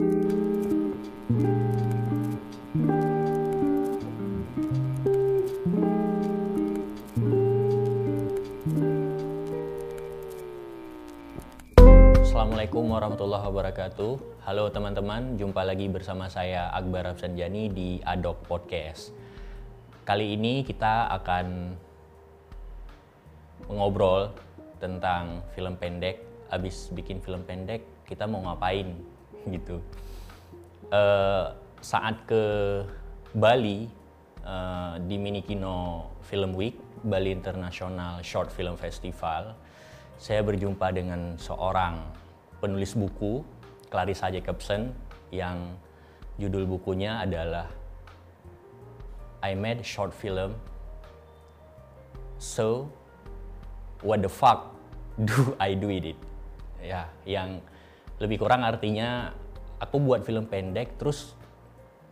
Assalamualaikum warahmatullahi wabarakatuh. Halo teman-teman, jumpa lagi bersama saya Akbar Absanjani di Adok Podcast. Kali ini kita akan mengobrol tentang film pendek. Abis bikin film pendek, kita mau ngapain gitu. Eh, saat ke Bali eh, di Minikino Film Week, Bali International Short Film Festival, saya berjumpa dengan seorang penulis buku, Clarissa Jacobson, yang judul bukunya adalah I Made Short Film, So What the Fuck Do I Do It? Ya, yang lebih kurang artinya aku buat film pendek, terus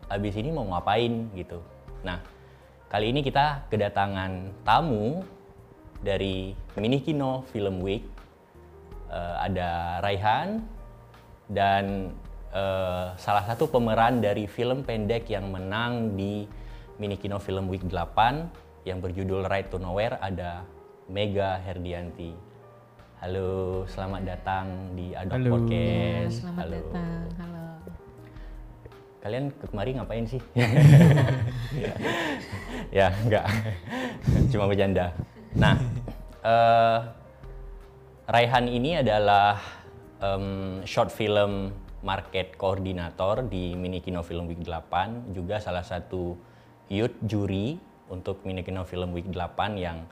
habis ini mau ngapain gitu. Nah, kali ini kita kedatangan tamu dari Minikino Film Week uh, ada Raihan dan uh, salah satu pemeran dari film pendek yang menang di Minikino Film Week 8 yang berjudul Right to Nowhere ada Mega Herdianti. Halo, selamat datang di Adok Halo. Podcast. Ya, selamat Halo. datang. Halo. Kalian ke kemari ngapain sih? ya, enggak. Cuma bercanda. Nah, eh Raihan ini adalah em, short film market koordinator di Minikino Film Week 8, juga salah satu youth juri untuk Minikino Film Week 8 yang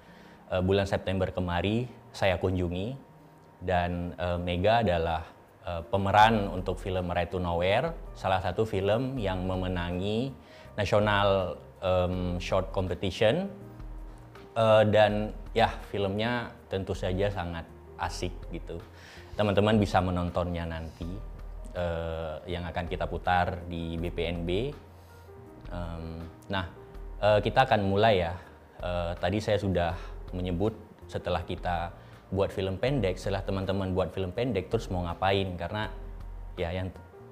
eh, bulan September kemari saya kunjungi dan eh, Mega adalah eh, pemeran untuk film Right to Nowhere, salah satu film yang memenangi National em, Short Competition Eh, dan ya filmnya tentu saja sangat asik gitu. Teman-teman bisa menontonnya nanti eh, yang akan kita putar di BPNB. Em, nah, eh, kita akan mulai ya. Eh, tadi saya sudah menyebut setelah kita buat film pendek, setelah teman-teman buat film pendek, terus mau ngapain? Karena ya yang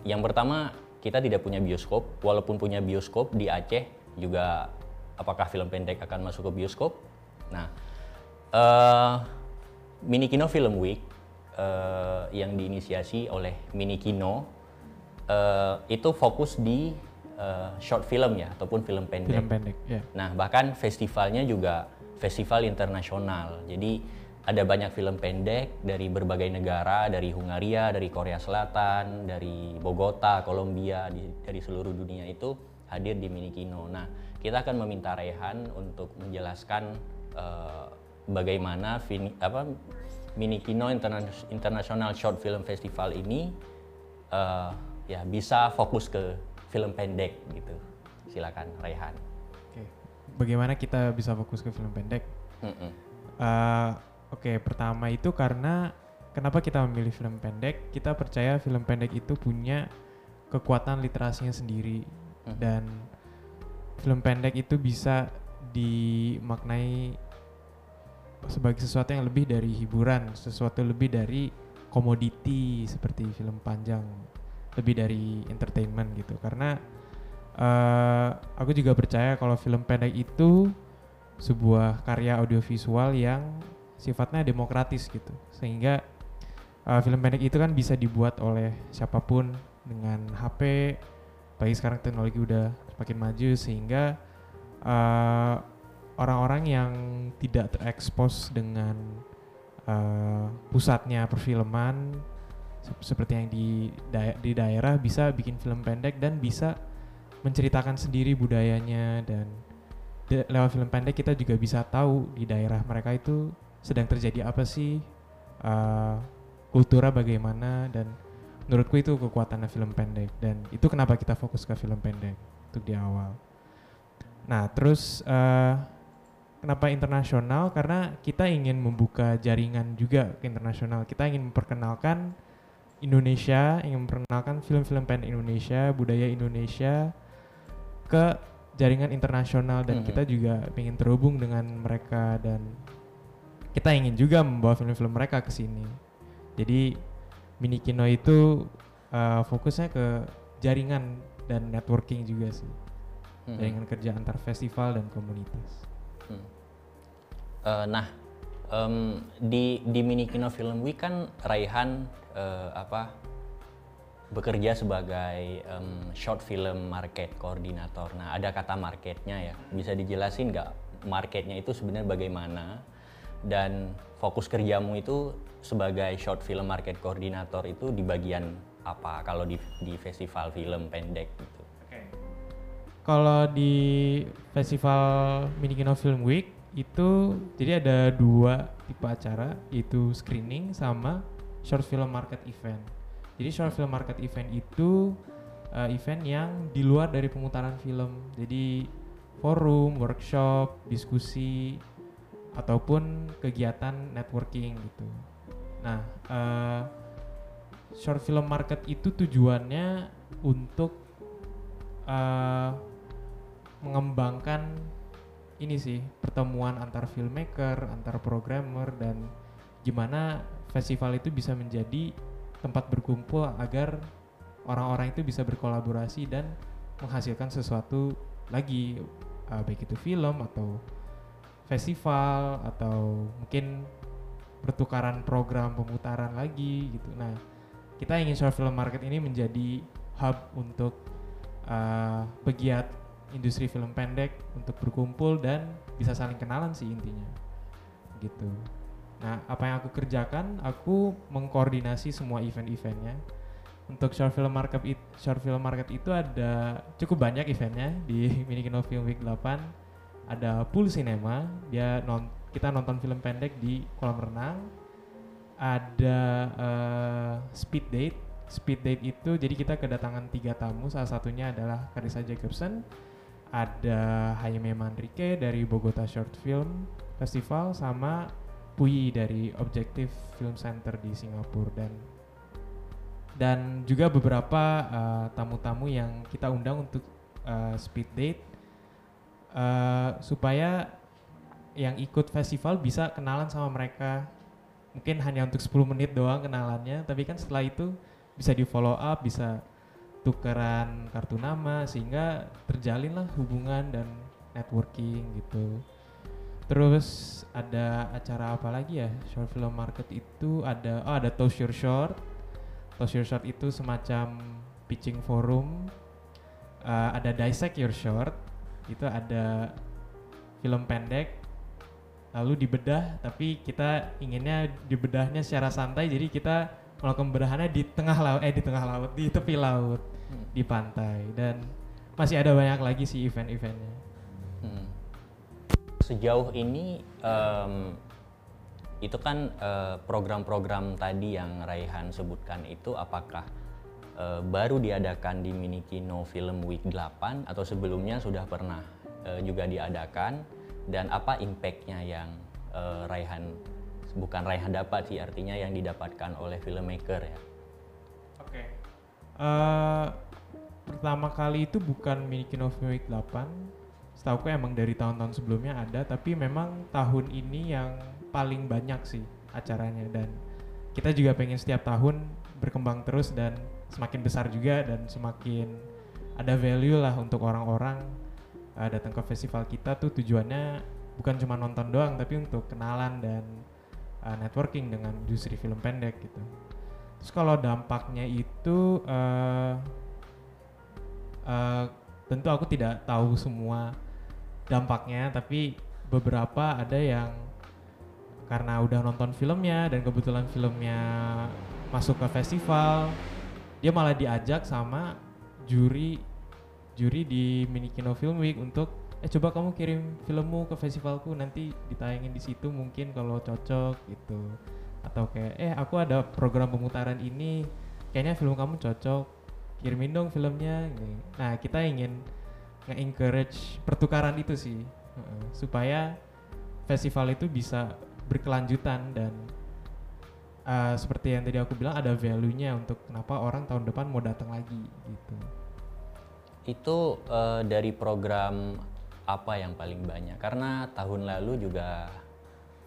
yang pertama kita tidak punya bioskop, walaupun punya bioskop di Aceh juga apakah film pendek akan masuk ke bioskop? Nah, eh Minikino Film Week eh, yang diinisiasi oleh Minikino eh, itu fokus di eh, short film ya ataupun film pendek. Film pendek, ya. Nah, bahkan festivalnya juga festival internasional. Jadi ada banyak film pendek dari berbagai negara, dari Hungaria, dari Korea Selatan, dari Bogota, Kolombia, di- dari seluruh dunia itu hadir di Minikino. Nah, kita akan meminta Rehan untuk menjelaskan eh, bagaimana Vini- apa, Minikino Interna- International Short Film Festival ini eh, ya bisa fokus ke film pendek gitu. Silakan Rehan. Oke. Bagaimana kita bisa fokus ke film pendek? Mm-mm. Eh, Oke, pertama itu karena kenapa kita memilih film pendek? Kita percaya film pendek itu punya kekuatan literasinya sendiri Mhm. dan film pendek itu bisa dimaknai sebagai sesuatu yang lebih dari hiburan, sesuatu lebih dari komoditi seperti film panjang, lebih dari entertainment gitu. Karena eh, aku juga percaya kalau film pendek itu sebuah karya audiovisual yang sifatnya demokratis gitu. Sehingga uh, film pendek itu kan bisa dibuat oleh siapa pun dengan HP bagi sekarang teknologi udah semakin maju sehingga uh, orang-orang yang tidak terekspos dengan uh, pusatnya perfilman sep- seperti yang di dai- di daerah bisa bikin film pendek dan bisa menceritakan sendiri budayanya dan lewat film pendek kita juga bisa tahu di daerah mereka itu sedang terjadi apa sih uh, kultura bagaimana dan menurutku itu kekuatannya film pendek dan itu kenapa kita fokus ke film pendek untuk di awal. Nah terus uh, kenapa internasional? Karena kita ingin membuka jaringan juga ke internasional. Kita ingin memperkenalkan Indonesia, ingin memperkenalkan film-film pendek Indonesia, budaya Indonesia ke jaringan internasional dan Mhm. kita juga ingin terhubung dengan mereka dan kita ingin juga membawa film-film mereka ke sini. Jadi Mini Kino itu uh, fokusnya ke jaringan dan networking juga sih Hmm. jaringan kerja antar festival dan komunitas Hmm. Eh, nah, em, di di Mini Kino Film Week kan Raihan eh, apa bekerja sebagai em, short film market koordinator. Nah, ada kata marketnya ya. Bisa dijelasin nggak marketnya itu sebenarnya bagaimana? Dan fokus kerjamu itu sebagai short film market koordinator itu di bagian apa? Kalau di di festival film pendek gitu. Kalau di festival Mini Kino Film Week itu jadi ada dua tipe acara yaitu screening sama short film market event. Jadi short film market event itu uh, event yang di luar dari pemutaran film. Jadi forum, workshop, diskusi ataupun kegiatan networking gitu. Nah, uh, short film market itu tujuannya untuk uh, mengembangkan ini sih pertemuan antar filmmaker, antar programmer dan gimana festival itu bisa menjadi tempat berkumpul agar orang-orang itu bisa berkolaborasi dan menghasilkan sesuatu lagi uh, baik itu film atau festival atau mungkin pertukaran program pemutaran lagi gitu. Nah, kita ingin short film market ini menjadi hub untuk uh, pegiat industri film pendek untuk berkumpul dan bisa saling kenalan sih intinya gitu. Nah apa yang aku kerjakan aku mengkoordinasi semua event-eventnya. Untuk short film market short film market itu ada cukup banyak eventnya di Mini Kino Film Week 8 ada pool cinema dia non, kita nonton film pendek di kolam renang. Ada uh, speed date. Speed date itu jadi kita kedatangan tiga tamu salah satunya adalah Carissa Jacobson ada Jaime Manrique dari Bogota Short Film Festival sama Puyi dari Objective Film Center di Singapura dan dan juga beberapa uh, tamu-tamu yang kita undang untuk uh, speed date uh, supaya yang ikut festival bisa kenalan sama mereka mungkin hanya untuk 10 menit doang kenalannya tapi kan setelah itu bisa di follow up bisa tukeran kartu nama sehingga terjalinlah hubungan dan networking gitu. Terus ada acara apa lagi ya? Short film market itu ada oh ada Toast Your Short. Toast Your Short itu semacam pitching forum. Uh, ada Dissect Your Short. Itu ada film pendek lalu dibedah tapi kita inginnya dibedahnya secara santai jadi kita melakukan bedahannya di tengah laut eh di tengah laut di tepi laut hmm. di pantai dan masih ada banyak lagi sih event-eventnya. Hmm. Sejauh ini um, itu kan uh, program-program tadi yang Raihan sebutkan itu apakah uh, baru diadakan di Mini Kino Film Week 8 atau sebelumnya sudah pernah uh, juga diadakan dan apa impactnya yang uh, Raihan bukan Raihan dapat sih artinya yang didapatkan oleh filmmaker ya. Oke. Okay. Uh, pertama kali itu bukan Mini Kino Film Week 8 setahu emang dari tahun-tahun sebelumnya ada tapi memang tahun ini yang paling banyak sih acaranya dan kita juga pengen setiap tahun berkembang terus dan semakin besar juga dan semakin ada value lah untuk orang-orang uh, datang ke festival kita tuh tujuannya bukan cuma nonton doang tapi untuk kenalan dan uh, networking dengan industri film pendek gitu. Terus kalau dampaknya itu uh, uh, tentu aku tidak tahu semua dampaknya tapi beberapa ada yang karena udah nonton filmnya dan kebetulan filmnya masuk ke festival dia malah diajak sama juri juri di Mini Kino Film Week untuk eh coba kamu kirim filmmu ke festivalku nanti ditayangin di situ mungkin kalau cocok gitu. Atau kayak eh aku ada program pemutaran ini kayaknya film kamu cocok kirimin dong filmnya. Nah kita ingin nge-encourage pertukaran itu sih supaya festival itu bisa berkelanjutan dan uh, seperti yang tadi aku bilang ada value-nya untuk kenapa orang tahun depan mau datang lagi gitu itu uh, dari program apa yang paling banyak karena tahun lalu juga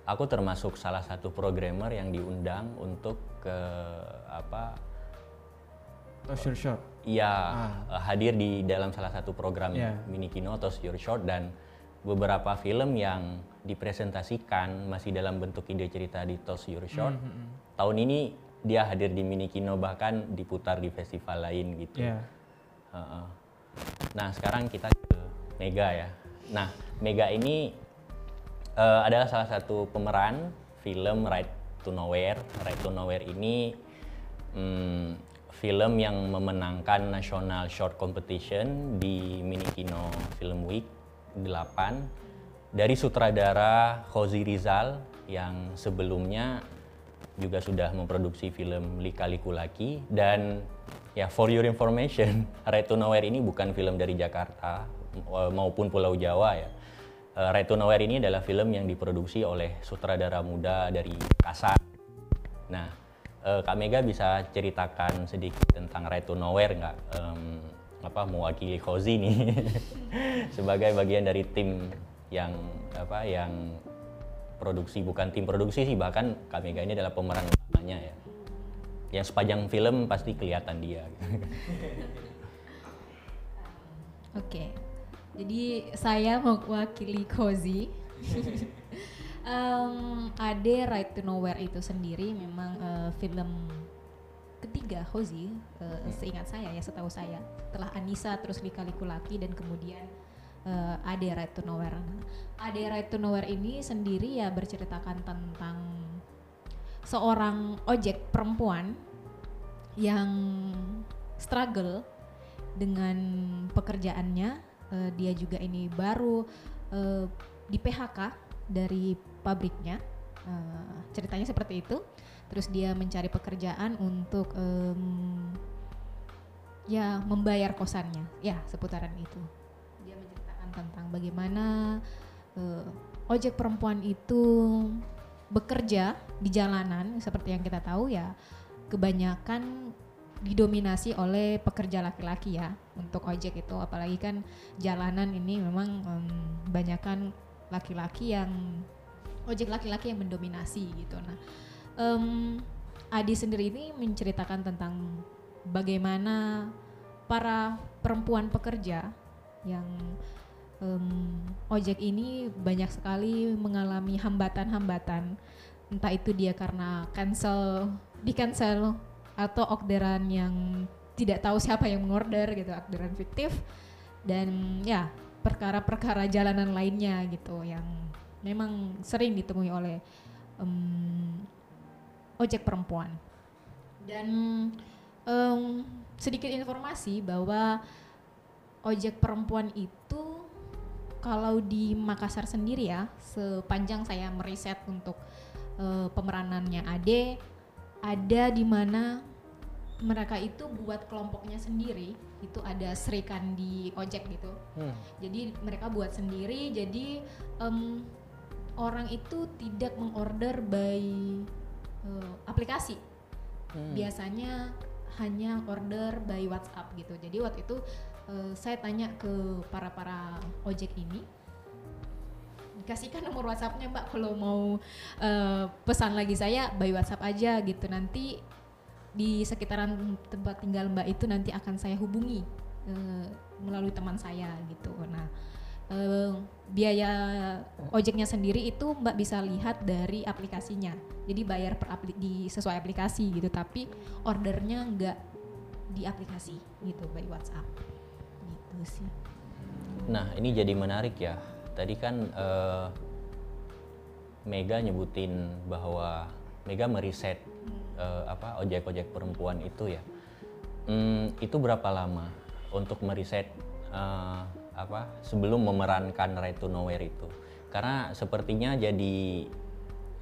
aku termasuk salah satu programmer yang diundang untuk ke apa Oh, sure shot. Iya, Ah. hadir di dalam salah satu program Iya. mini kino atau Your Short dan beberapa film yang dipresentasikan masih dalam bentuk ide cerita di Toss Your Short. Hmm, Tahun ini dia hadir di mini kino bahkan diputar di festival lain gitu. Iya. Heeh. Nah sekarang kita ke Mega ya. Nah Mega ini eh, adalah salah satu pemeran film Right to Nowhere. Right to Nowhere ini hmm, film yang memenangkan National Short Competition di Mini Kino Film Week 8 dari sutradara Khozi Rizal yang sebelumnya juga sudah memproduksi film Lika Liku Laki dan ya for your information Right to Nowhere ini bukan film dari Jakarta eh, maupun Pulau Jawa ya. Eh, Right to Nowhere ini adalah film yang diproduksi oleh sutradara muda dari Kasar. Nah, eh, Kak Mega bisa ceritakan sedikit tentang Right to Nowhere nggak? Em, apa mewakili Khozi nih sebagai bagian dari tim yang apa yang produksi bukan tim produksi sih bahkan Kak Mega ini adalah pemeran utamanya ya. Yang sepanjang film pasti kelihatan dia. Oke, jadi saya mewakili Cozy. Em, Ade Right to Nowhere itu sendiri memang eh, film ketiga Cozy, eh, seingat saya ya, setahu saya. Setelah Anissa, terus Lika Liku Laki, dan kemudian eh, Ade Right to Nowhere. Ade Right to Nowhere ini sendiri ya berceritakan tentang seorang ojek perempuan yang struggle dengan pekerjaannya. Eh, dia juga ini baru eh, di PHK dari pabriknya. Eh, ceritanya seperti itu. Terus dia mencari pekerjaan untuk em, ya membayar kosannya. Ya seputaran itu. Tentang bagaimana eh, ojek perempuan itu bekerja di jalanan. Seperti yang kita tahu ya kebanyakan didominasi oleh pekerja laki-laki ya untuk ojek itu. Apalagi kan jalanan ini memang em, banyakan laki-laki yang ojek laki-laki yang mendominasi gitu. Nah em, Adi sendiri ini menceritakan tentang bagaimana para perempuan pekerja yang em, ojek ini banyak sekali mengalami hambatan-hambatan. Entah itu dia karena cancel di cancel atau orderan yang tidak tahu siapa yang mengorder gitu orderan fiktif. Dan ya perkara-perkara jalanan lainnya gitu yang memang sering ditemui oleh em, ojek perempuan. Dan em, sedikit informasi bahwa ojek perempuan itu kalau di Makassar sendiri ya sepanjang saya meriset untuk eh, pemeranannya Ade ada di mana mereka itu buat kelompoknya sendiri itu ada serikan di ojek gitu. Jadi mereka buat sendiri jadi em, orang itu tidak mengorder by eh, aplikasi. Biasanya hanya order by WhatsApp gitu. Jadi waktu itu eh, saya tanya ke para para ojek ini dikasihkan nomor WhatsAppnya mbak kalau mau eh, pesan lagi saya by WhatsApp aja gitu. Nanti di sekitaran tempat tinggal mbak itu nanti akan saya hubungi eh, melalui teman saya gitu. Nah eh, biaya ojeknya sendiri itu mbak bisa lihat dari aplikasinya. Jadi bayar per apli- di sesuai aplikasi gitu tapi ordernya nggak di aplikasi gitu by WhatsApp gitu sih Nah, ini jadi menarik ya. Tadi kan eh, Mega nyebutin bahwa Mega meriset eh, apa ojek-ojek perempuan itu ya. Hmm, itu berapa lama untuk meriset eh, apa sebelum memerankan Right to Nowhere itu? Karena sepertinya jadi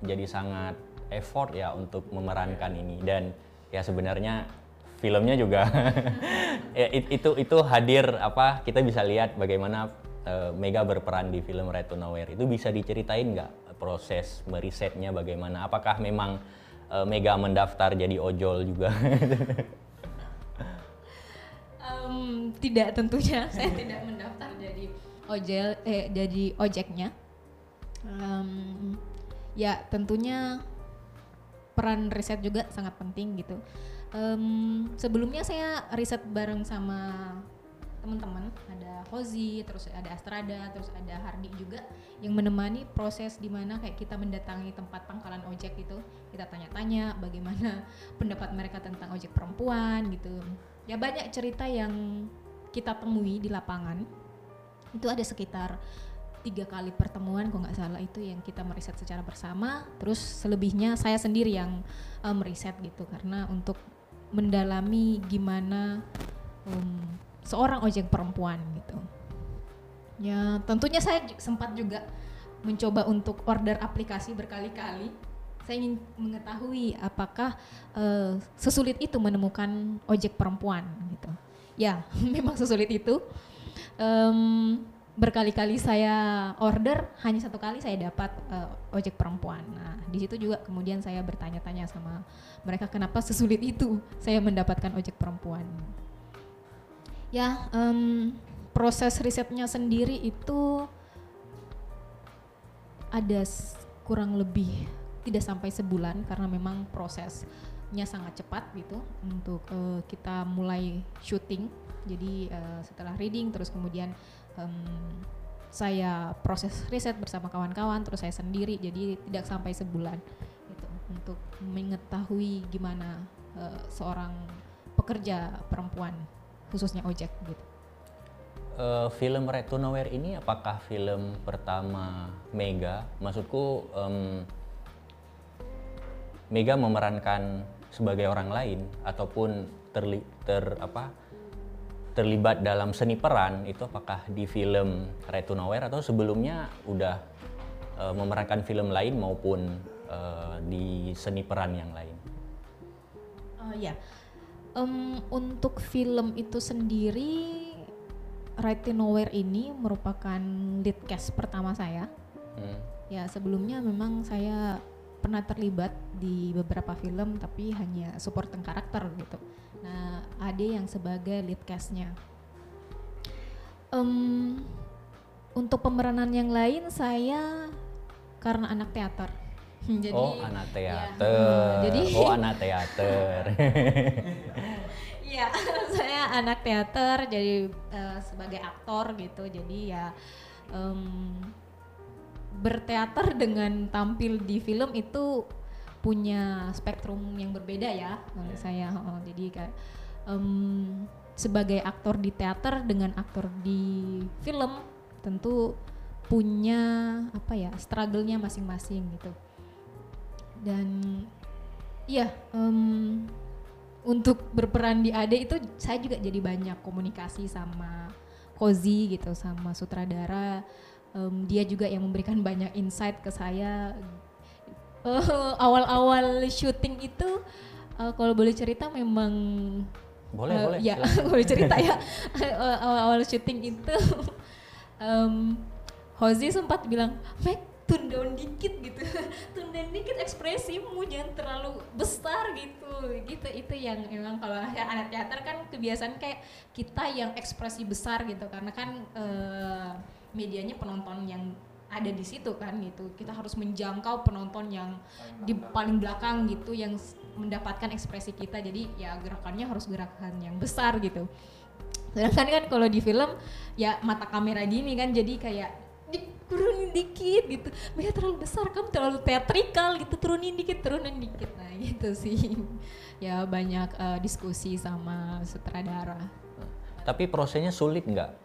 jadi sangat effort ya untuk memerankan ini dan ya sebenarnya filmnya juga. Ya, it- itu itu hadir apa kita bisa lihat bagaimana eh, Mega berperan di film Right to Nowhere. Itu bisa diceritain nggak proses merisetnya bagaimana? Apakah memang eh, Mega mendaftar jadi ojol juga? Em, tidak tentunya. Saya tidak mendaftar jadi ojel eh jadi ojeknya. Em, ya tentunya peran riset juga sangat penting gitu Em, sebelumnya saya riset bareng sama teman-teman, ada Hozi, terus ada Astrada, terus ada Hardi juga yang menemani proses di mana kayak kita mendatangi tempat pangkalan ojek gitu, kita tanya-tanya bagaimana pendapat mereka tentang ojek perempuan gitu. Ya banyak cerita yang kita temui di lapangan. Itu ada sekitar tiga kali pertemuan kalau nggak salah itu yang kita meriset secara bersama terus selebihnya saya sendiri yang eh, meriset gitu karena untuk mendalami gimana um, seorang ojek perempuan gitu. Ya tentunya saya sempat juga mencoba untuk order aplikasi berkali-kali. Saya ingin mengetahui apakah eh, sesulit itu menemukan ojek perempuan gitu. Ya memang sesulit itu. Em, berkali-kali saya order hanya satu kali saya dapat eh, ojek perempuan. Nah di situ juga kemudian saya bertanya-tanya sama mereka kenapa sesulit itu saya mendapatkan ojek perempuan. Ya em, proses risetnya sendiri itu ada kurang lebih tidak sampai sebulan karena memang prosesnya sangat cepat gitu untuk eh, kita mulai syuting. Jadi eh, setelah reading terus kemudian em, saya proses riset bersama kawan-kawan terus saya sendiri jadi tidak sampai sebulan gitu untuk mengetahui gimana eh, seorang pekerja perempuan khususnya ojek gitu. Eh, film Red to Nowhere ini apakah film pertama Mega? Maksudku em, Mega memerankan sebagai orang lain ataupun terli, ter apa terlibat dalam seni peran itu apakah di film Red to Nowhere atau sebelumnya udah eh, memerankan film lain maupun eh, di seni peran yang lain? Oh ya, Em, untuk film itu sendiri, Right to Nowhere ini merupakan lead cast pertama saya. Hmm. Ya sebelumnya memang saya pernah terlibat di beberapa film tapi hanya supporting karakter gitu. Nah Ade yang sebagai lead castnya. Em, untuk pemeranan yang lain saya karena anak teater. Jadi oh anak ya, teater. eh, jadi oh anak teater. Iya, saya anak teater jadi eh, sebagai aktor gitu. Jadi ya em, berteater dengan tampil di film itu punya spektrum yang berbeda ya menurut saya. Oh, jadi kayak em, sebagai aktor di teater dengan aktor di film tentu punya apa ya struggle-nya masing-masing gitu. Dan iya em, untuk berperan di Ade itu saya juga jadi banyak komunikasi sama Kozi gitu sama sutradara Em, dia juga yang memberikan banyak insight ke saya awal-awal syuting itu eh, kalau boleh cerita memang boleh eh, boleh. ya boleh cerita ya. Eh, awal-awal syuting itu em, Hozi sempat bilang Meg tune down dikit gitu. Tune down dikit ekspresimu jangan terlalu besar gitu. Gitu itu yang memang kalau ya anak teater kan kebiasaan kayak kita yang ekspresi besar gitu. Karena kan eh, medianya penonton yang ada di situ kan gitu. Kita harus menjangkau penonton yang di paling belakang gitu yang mendapatkan ekspresi kita. Jadi ya gerakannya harus gerakan yang besar gitu. Sedangkan kan kalau di film ya mata kamera gini kan jadi kayak diturunin dikit gitu. Mega terlalu besar kamu terlalu teatrikal gitu turunin dikit turunin dikit. Nah gitu sih. Ya banyak eh, diskusi sama sutradara. Tapi prosesnya sulit nggak?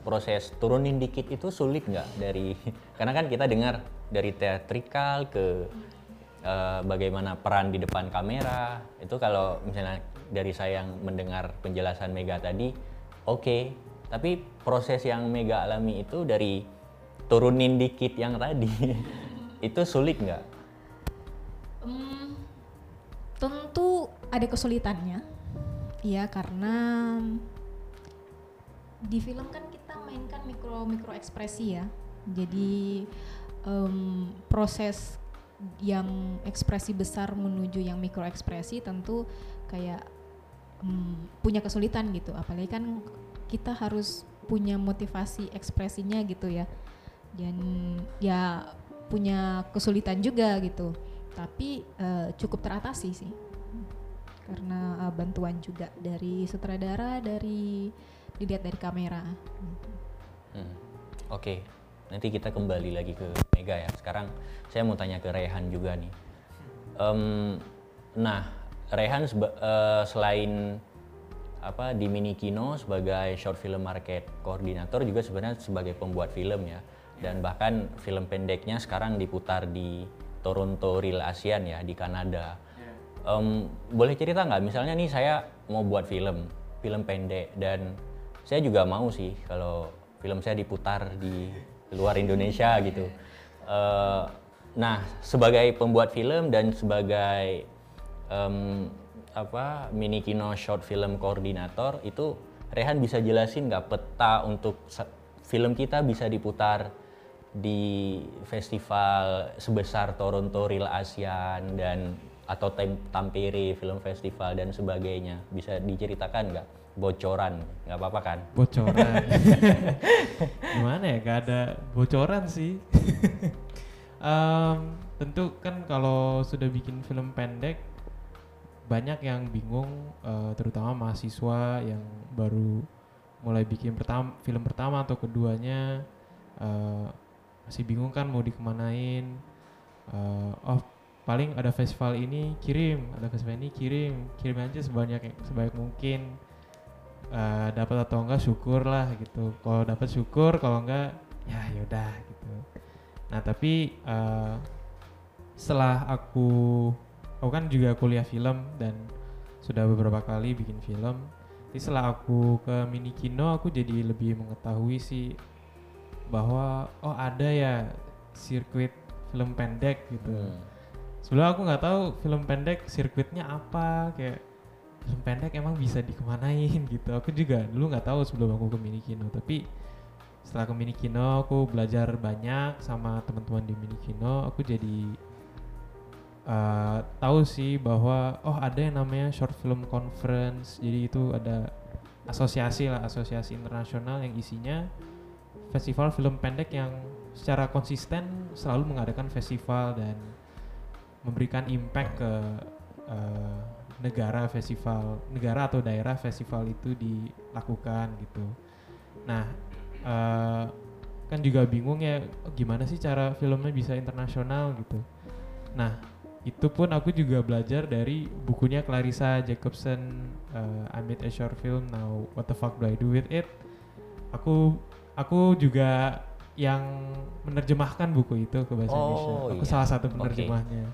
Proses turunin dikit itu sulit nggak dari karena kan kita dengar dari teatrikal ke eh, bagaimana peran di depan kamera. Itu kalau misalnya dari saya yang mendengar penjelasan Mega tadi oke. Tapi proses yang Mega alami itu dari turunin dikit yang tadi itu sulit nggak? Hmm, tentu ada kesulitannya, ya karena di film kan kita mainkan mikro mikro ekspresi ya, jadi em, proses yang ekspresi besar menuju yang mikro ekspresi tentu kayak em, punya kesulitan gitu, apalagi kan kita harus punya motivasi ekspresinya gitu ya, dan ya punya kesulitan juga gitu. Tapi eh, cukup teratasi sih. Karena uh, bantuan juga dari sutradara dari dilihat dari kamera Hmm. Oke, nanti kita kembali lagi ke Mega ya. Sekarang saya mau tanya ke Rehan juga nih. Em, nah, Rehan seba- eh, selain apa di Mini Kino sebagai short film market koordinator juga sebenarnya sebagai pembuat film ya. Dan bahkan film pendeknya sekarang diputar di Toronto Real ASEAN ya di Kanada. Em, boleh cerita nggak misalnya nih saya mau buat film, film pendek dan saya juga mau sih kalau film saya diputar di luar Indonesia gitu. Eh, nah sebagai pembuat film dan sebagai em, apa mini kino short film koordinator itu Rehan bisa jelasin nggak peta untuk film kita bisa diputar di festival sebesar Toronto Real ASEAN dan atau Tampere Film Festival dan sebagainya bisa diceritakan nggak bocoran nggak apa-apa kan? Bocoran. Gimana ya gak ada bocoran sih. Em, tentu kan kalau sudah bikin film pendek banyak yang bingung eh, terutama mahasiswa yang baru mulai bikin pertama film pertama atau keduanya eh, masih bingung kan mau dikemanain. Eh, oh paling ada festival ini kirim. Ada festival ini kirim. Kirim aja sebanyak sebanyak mungkin eh, dapat atau enggak syukur lah gitu. Kalau dapat syukur kalau enggak ya yaudah gitu. Nah tapi eh, setelah aku aku kan juga kuliah film dan sudah beberapa kali bikin film. Jadi setelah aku ke mini kino aku jadi lebih mengetahui sih bahwa oh ada ya sirkuit film pendek gitu. Hmm. Sebelum aku nggak tahu film pendek sirkuitnya apa kayak film pendek emang bisa dikemanain gitu. Aku juga dulu nggak tahu sebelum aku ke Mini Kino. Tapi setelah ke Mini Kino aku belajar banyak sama teman-teman di Mini Kino. Aku jadi eh, tahu sih bahwa oh ada yang namanya short film conference. Jadi itu ada asosiasi lah asosiasi internasional yang isinya festival film pendek yang secara konsisten selalu mengadakan festival dan memberikan impact ke eh, negara festival negara atau daerah festival itu dilakukan gitu. Nah eh, kan juga bingung ya oh, gimana sih cara filmnya bisa internasional gitu. Nah itu pun aku juga belajar dari bukunya Clarissa Jacobson I made a short film now what the fuck do I do with it aku aku juga yang menerjemahkan buku itu ke bahasa Oh, Indonesia aku iya. salah satu penerjemahnya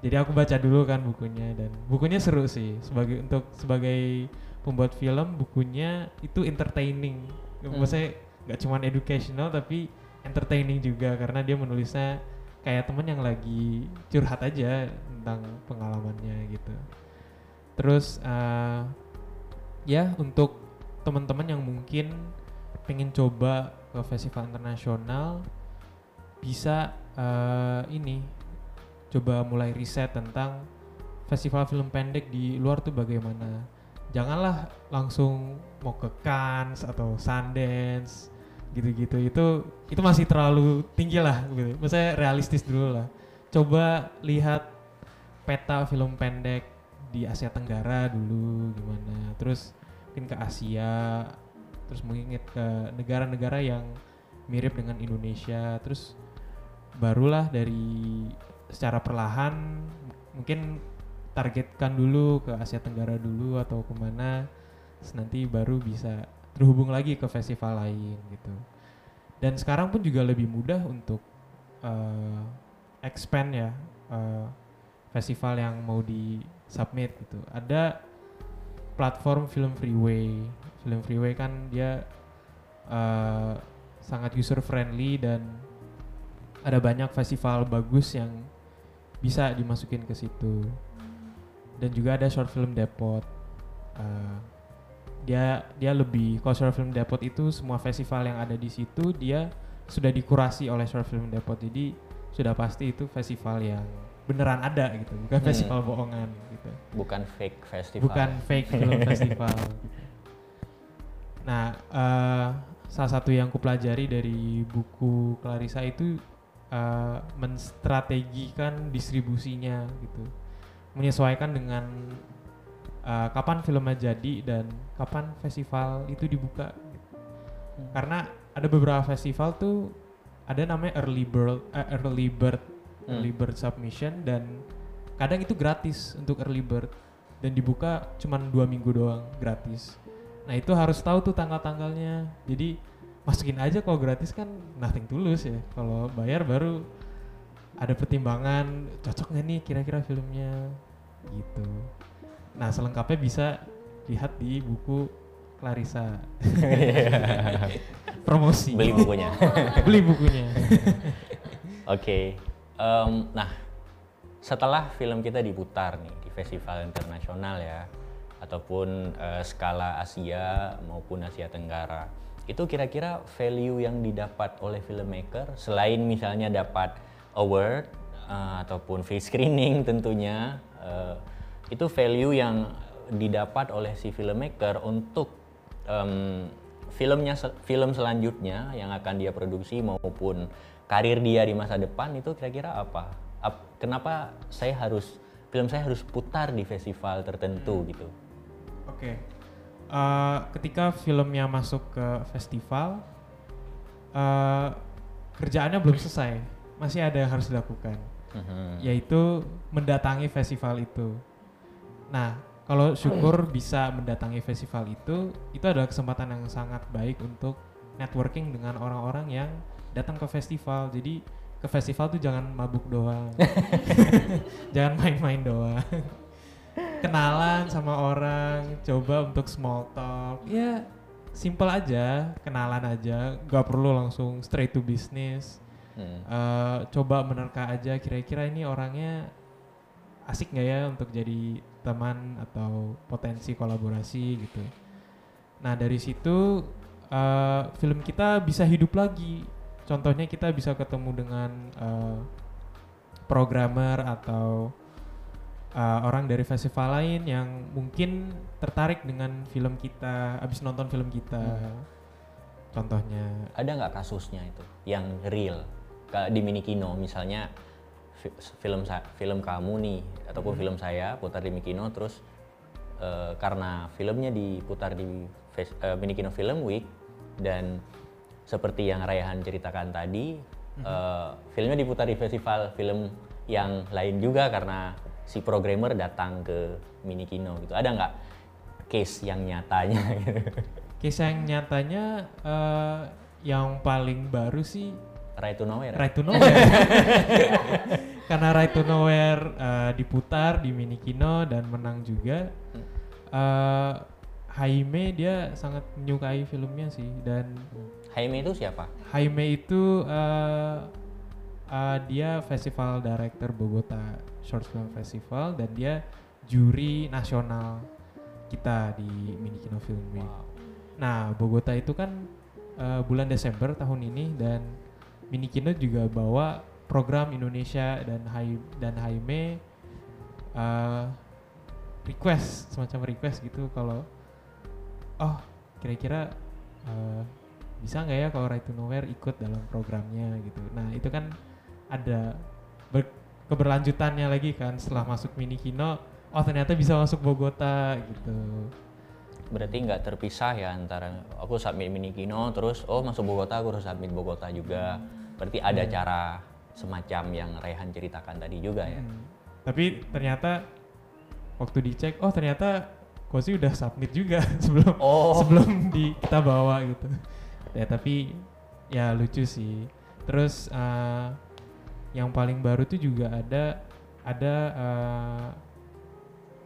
jadi aku baca dulu kan bukunya dan bukunya seru sih. Sebagai untuk sebagai pembuat film bukunya itu entertaining. Hmm. maksudnya nggak cuma educational tapi entertaining juga. Karena dia menulisnya kayak temen yang lagi curhat aja tentang pengalamannya gitu. Terus eh, ya untuk teman-teman yang mungkin pengen coba ke festival internasional bisa eh, ini coba mulai riset tentang festival film pendek di luar tuh bagaimana janganlah langsung mau ke Cannes atau Sundance gitu-gitu itu itu masih terlalu tinggi lah gitu. Maksudnya realistis dulu lah. Coba lihat peta film pendek di Asia Tenggara dulu gimana. Terus mungkin ke Asia, terus mungkin ke negara-negara yang mirip dengan Indonesia. Terus barulah dari secara perlahan mungkin targetkan dulu ke Asia Tenggara dulu atau ke mana nanti baru bisa terhubung lagi ke festival lain gitu. Dan sekarang pun juga lebih mudah untuk eh, expand ya eh, festival yang mau di submit gitu. Ada platform film freeway. Film freeway kan dia eh, sangat user friendly dan ada banyak festival bagus yang bisa dimasukin ke situ. Dan juga ada short film depot. Eh, dia dia lebih kalau short film depot itu semua festival yang ada di situ dia sudah dikurasi oleh short film depot. Jadi sudah pasti itu festival yang beneran ada gitu bukan Hmm. festival bohongan gitu. Bukan fake festival. Bukan fake film festival. Nah eh, salah satu yang kupelajari dari buku Clarissa itu eh, menstrategikan distribusinya gitu menyesuaikan dengan uh, kapan filmnya jadi dan kapan festival itu dibuka. Karena ada beberapa festival tuh ada namanya early bird, eh, early bird, Hmm. early bird submission dan kadang itu gratis untuk early bird dan dibuka cuman dua minggu doang gratis. Nah itu harus tahu tuh tanggal-tanggalnya. Jadi masukin aja kalau gratis kan nothing tulus ya. Kalau bayar baru ada pertimbangan cocok nggak nih kira-kira filmnya gitu. Nah selengkapnya bisa lihat di buku Clarissa. Promosi. Beli bukunya. Beli bukunya. Oke. Em, nah, setelah film kita diputar nih di festival internasional ya, ataupun eh, skala Asia maupun Asia Tenggara, itu kira-kira value yang didapat oleh filmmaker selain misalnya dapat award eh, ataupun free screening tentunya, eh, itu value yang didapat oleh si filmmaker untuk em, filmnya film selanjutnya yang akan dia produksi maupun karir dia di masa depan itu kira-kira apa? Ap- kenapa saya harus film saya harus putar di festival tertentu gitu? Oke. Eh, ketika filmnya masuk ke festival, eh, kerjaannya belum selesai, masih ada yang harus dilakukan, Mhm. yaitu mendatangi festival itu. Nah, kalau syukur bisa mendatangi festival itu, itu adalah kesempatan yang sangat baik untuk networking dengan orang-orang yang datang ke festival. Jadi ke festival tuh jangan mabuk doang, jangan main-main doang kenalan sama orang, coba untuk small talk. Ya, simple aja, kenalan aja, gak perlu langsung straight to business. Hmm. Eh, coba menerka aja kira-kira ini orangnya asik nggak ya untuk jadi teman atau potensi kolaborasi gitu. Nah dari situ eh, film kita bisa hidup lagi. Contohnya kita bisa ketemu dengan eh, programmer atau uh, orang dari festival lain yang mungkin tertarik dengan film kita, abis nonton film kita. Contohnya, Ada nggak kasusnya itu yang real? Di Minikino misalnya fi- film film kamu nih ataupun film saya putar di Mikino terus eh, karena filmnya diputar di fes- eh, Minikino Film Week dan seperti yang Rayhan ceritakan tadi eh, filmnya diputar di festival film yang lain juga karena si programmer datang ke Minikino gitu. Ada nggak case yang nyatanya gitu? kisah yang nyatanya uh, yang paling baru sih Right to Nowhere. Right to Nowhere. Karena Right to Nowhere uh, diputar di Minikino dan menang juga. Uh, Jaime dia sangat menyukai filmnya sih dan Jaime itu siapa? Jaime itu uh, uh, dia festival director Bogota Short Film Festival dan dia juri nasional kita di Minikino Film Week. Nah, Bogota itu kan uh, bulan Desember tahun ini dan Minikino juga bawa program Indonesia dan Hai dan Jaime uh, request semacam request gitu kalau oh kira-kira uh, bisa nggak ya kalau Right to Nowhere ikut dalam programnya gitu. Nah itu kan ada ber- keberlanjutannya lagi kan setelah masuk Minikino, oh ternyata bisa masuk Bogota gitu. Berarti nggak terpisah ya antara aku submit mini kino terus oh masuk Bogota aku harus submit Bogota juga. Berarti ada cara semacam yang Rehan ceritakan tadi juga ya. Hmm. Tapi ternyata waktu dicek, oh ternyata Kosi udah submit juga sebelum Oh. sebelum di kita bawa gitu. Ya tapi ya lucu sih. Terus eh, yang paling baru tuh juga ada ada eh,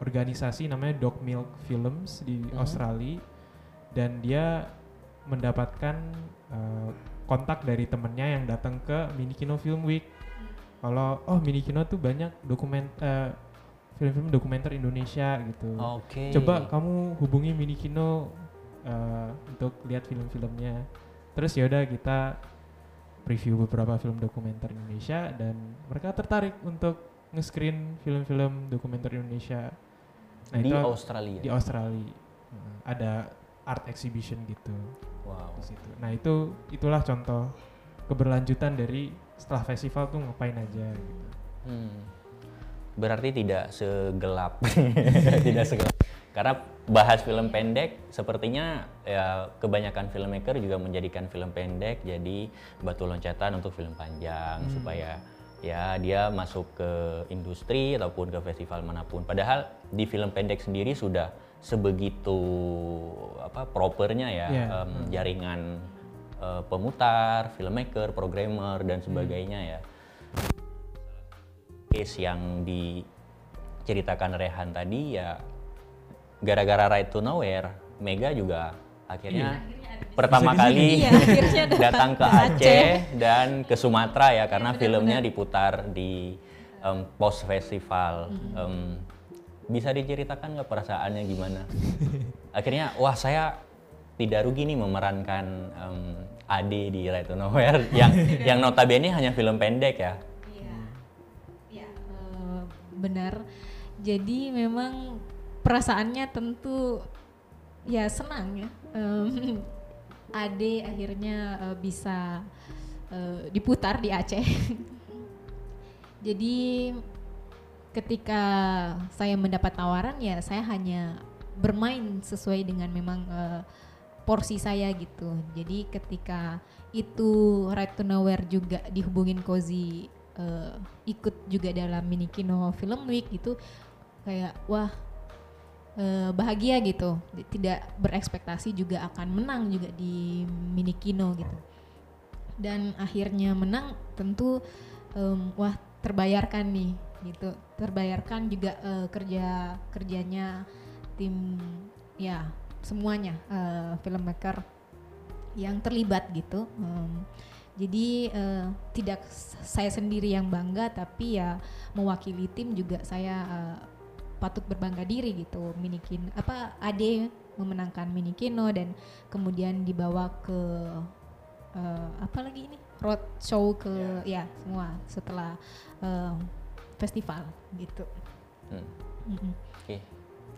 organisasi namanya Dog Milk Films di Mhm. Australia dan dia mendapatkan eh, kontak dari temennya yang datang ke Minikino Film Week. Kalau oh Minikino tuh banyak dokumen eh, film-film dokumenter Indonesia gitu. Oke. Coba kamu hubungi Minikino uh, untuk lihat film-filmnya. Terus yaudah kita preview beberapa film dokumenter Indonesia dan mereka tertarik untuk nge-screen film-film dokumenter Indonesia. Nah, di itu Australia. di Australia Uh, ada art exhibition gitu wow. di situ. Nah itu itulah contoh keberlanjutan dari setelah festival tuh ngapain aja gitu. Hmm. Berarti tidak segelap, tidak segelap karena bahas film pendek sepertinya ya kebanyakan filmmaker juga menjadikan film pendek jadi batu loncatan untuk film panjang supaya ya dia masuk ke industri ataupun ke festival mana pun. Padahal di film pendek sendiri sudah sebegitu apa propernya ya Iya. em, jaringan eh, pemutar, filmmaker, programmer dan sebagainya ya. Case yang diceritakan Rehan tadi ya gara-gara Right to Nowhere, Mega juga akhirnya pertama Bisa kali Iya, akhirnya datang ke Aceh dan ke Sumatera ya karena filmnya diputar di em, post festival. Em, bisa diceritakan nggak perasaannya gimana? Akhirnya wah saya tidak rugi nih memerankan em, Ade di Right to Nowhere yang yang notabene hanya film pendek ya. Iya, iya eh, benar. Jadi memang perasaannya tentu ya senang ya. Em, Ade akhirnya eh, bisa eh, diputar di Aceh. Jadi ketika saya mendapat tawaran ya saya hanya bermain sesuai dengan memang eh, porsi saya gitu. Jadi ketika itu Right to Nowhere juga dihubungin Kozi eh, ikut juga dalam Mini Kino Film Week gitu kayak wah eh, bahagia gitu. Tidak berekspektasi juga akan menang juga di Mini Kino gitu. Dan akhirnya menang tentu em, wah terbayarkan nih gitu. Terbayarkan juga eh, kerja kerjanya tim ya semuanya eh, filmmaker yang terlibat gitu. Em, jadi eh, tidak saya sendiri yang bangga tapi ya mewakili tim juga saya eh, patut berbangga diri gitu. Minikin apa Ade memenangkan Mini Kino dan kemudian dibawa ke eh, apa lagi ini road show ke ya semua setelah eh, festival gitu. Hmm. Mm-mm. Oke.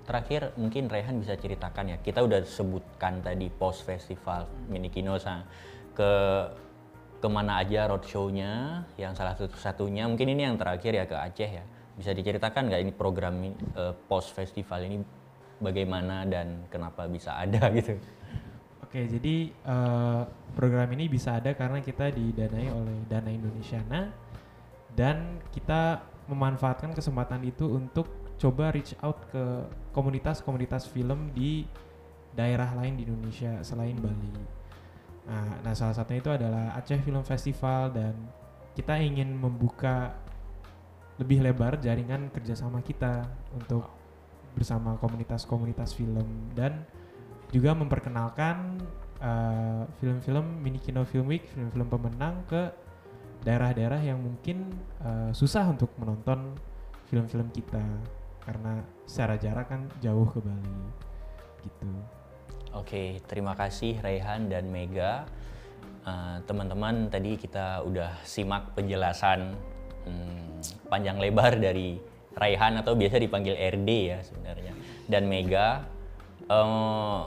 Terakhir mungkin Rehan bisa ceritakan ya. Kita udah sebutkan tadi post festival Mini Kino sa- ke ke mana aja roadshow-nya yang salah satu satunya mungkin ini yang terakhir ya ke Aceh ya. Bisa diceritakan nggak ini program eh, post festival ini bagaimana dan kenapa bisa ada gitu? Oke, jadi eh, program ini bisa ada karena kita didanai oleh Dana Indonesiana dan kita memanfaatkan kesempatan itu untuk coba reach out ke komunitas-komunitas film di daerah lain di Indonesia selain Bali. Nah, nah salah satunya itu adalah Aceh Film Festival dan kita ingin membuka lebih lebar jaringan kerjasama kita untuk bersama komunitas-komunitas film dan juga memperkenalkan uh, film-film mini kino film week, film-film pemenang ke daerah-daerah yang mungkin uh, susah untuk menonton film-film kita karena secara jarak kan jauh ke Bali gitu. Oke, terima kasih Rehan dan Mega. Eh, Teman-teman, tadi kita udah simak penjelasan hmm, panjang lebar dari Raihan atau biasa dipanggil RD ya sebenarnya dan Mega. Eh,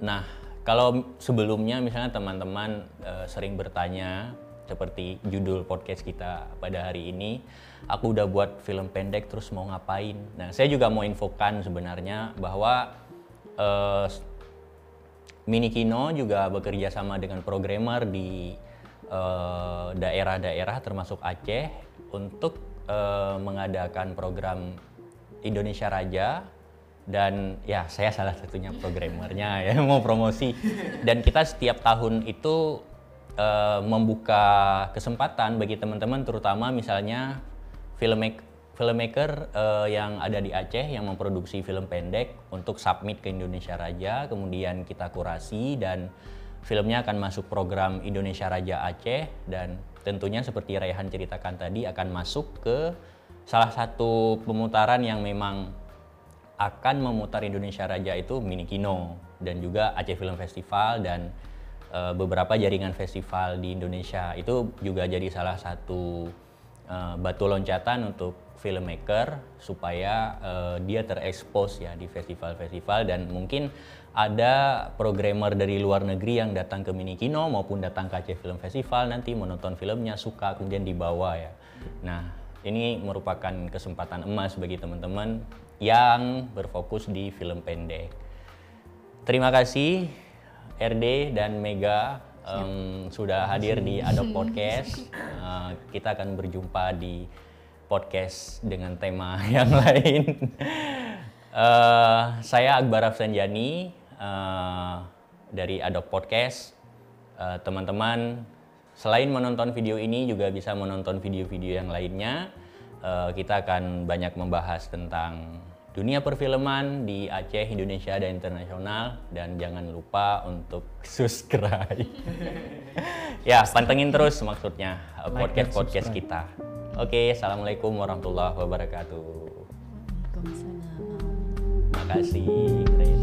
nah, kalau sebelumnya misalnya teman-teman eh, sering bertanya seperti judul podcast kita pada hari ini, aku udah buat film pendek terus mau ngapain? Nah, saya juga mau infokan sebenarnya bahwa eh, Mini Kino juga bekerja sama dengan programmer di eh, daerah-daerah termasuk Aceh untuk eh, mengadakan program Indonesia Raja. Dan ya saya salah satunya programmernya ya mau promosi. Dan kita setiap tahun itu eh, membuka kesempatan bagi teman-teman terutama misalnya filmmaker filmmaker eh, yang ada di Aceh yang memproduksi film pendek untuk submit ke Indonesia Raja, kemudian kita kurasi dan filmnya akan masuk program Indonesia Raja Aceh dan tentunya seperti Raihan ceritakan tadi akan masuk ke salah satu pemutaran yang memang akan memutar Indonesia Raja itu Mini Kino dan juga Aceh Film Festival dan eh, beberapa jaringan festival di Indonesia. Itu juga jadi salah satu eh, batu loncatan untuk filmmaker supaya eh, dia terekspos ya di festival-festival dan mungkin ada programmer dari luar negeri yang datang ke Mini Kino maupun datang ke Aceh Film Festival nanti menonton filmnya suka kemudian dibawa ya. Nah, ini merupakan kesempatan emas bagi teman-teman yang berfokus di film pendek. Terima kasih RD dan Mega em, sudah hadir di Adopt Podcast. Eh, kita akan berjumpa di podcast dengan tema yang lain. Eh, saya Akbar Afsanjani eh, dari Adopt Podcast. Eh, teman-teman, selain menonton video ini juga bisa menonton video-video yang lainnya. Eh, kita akan banyak membahas tentang dunia perfilman di Aceh, Indonesia, dan internasional. Dan jangan lupa untuk subscribe. ya, pantengin terus maksudnya Like podcast-podcast subscribe. kita. Oke, assalamualaikum warahmatullahi wabarakatuh. Waalaikumsalam. Makasih, Chris.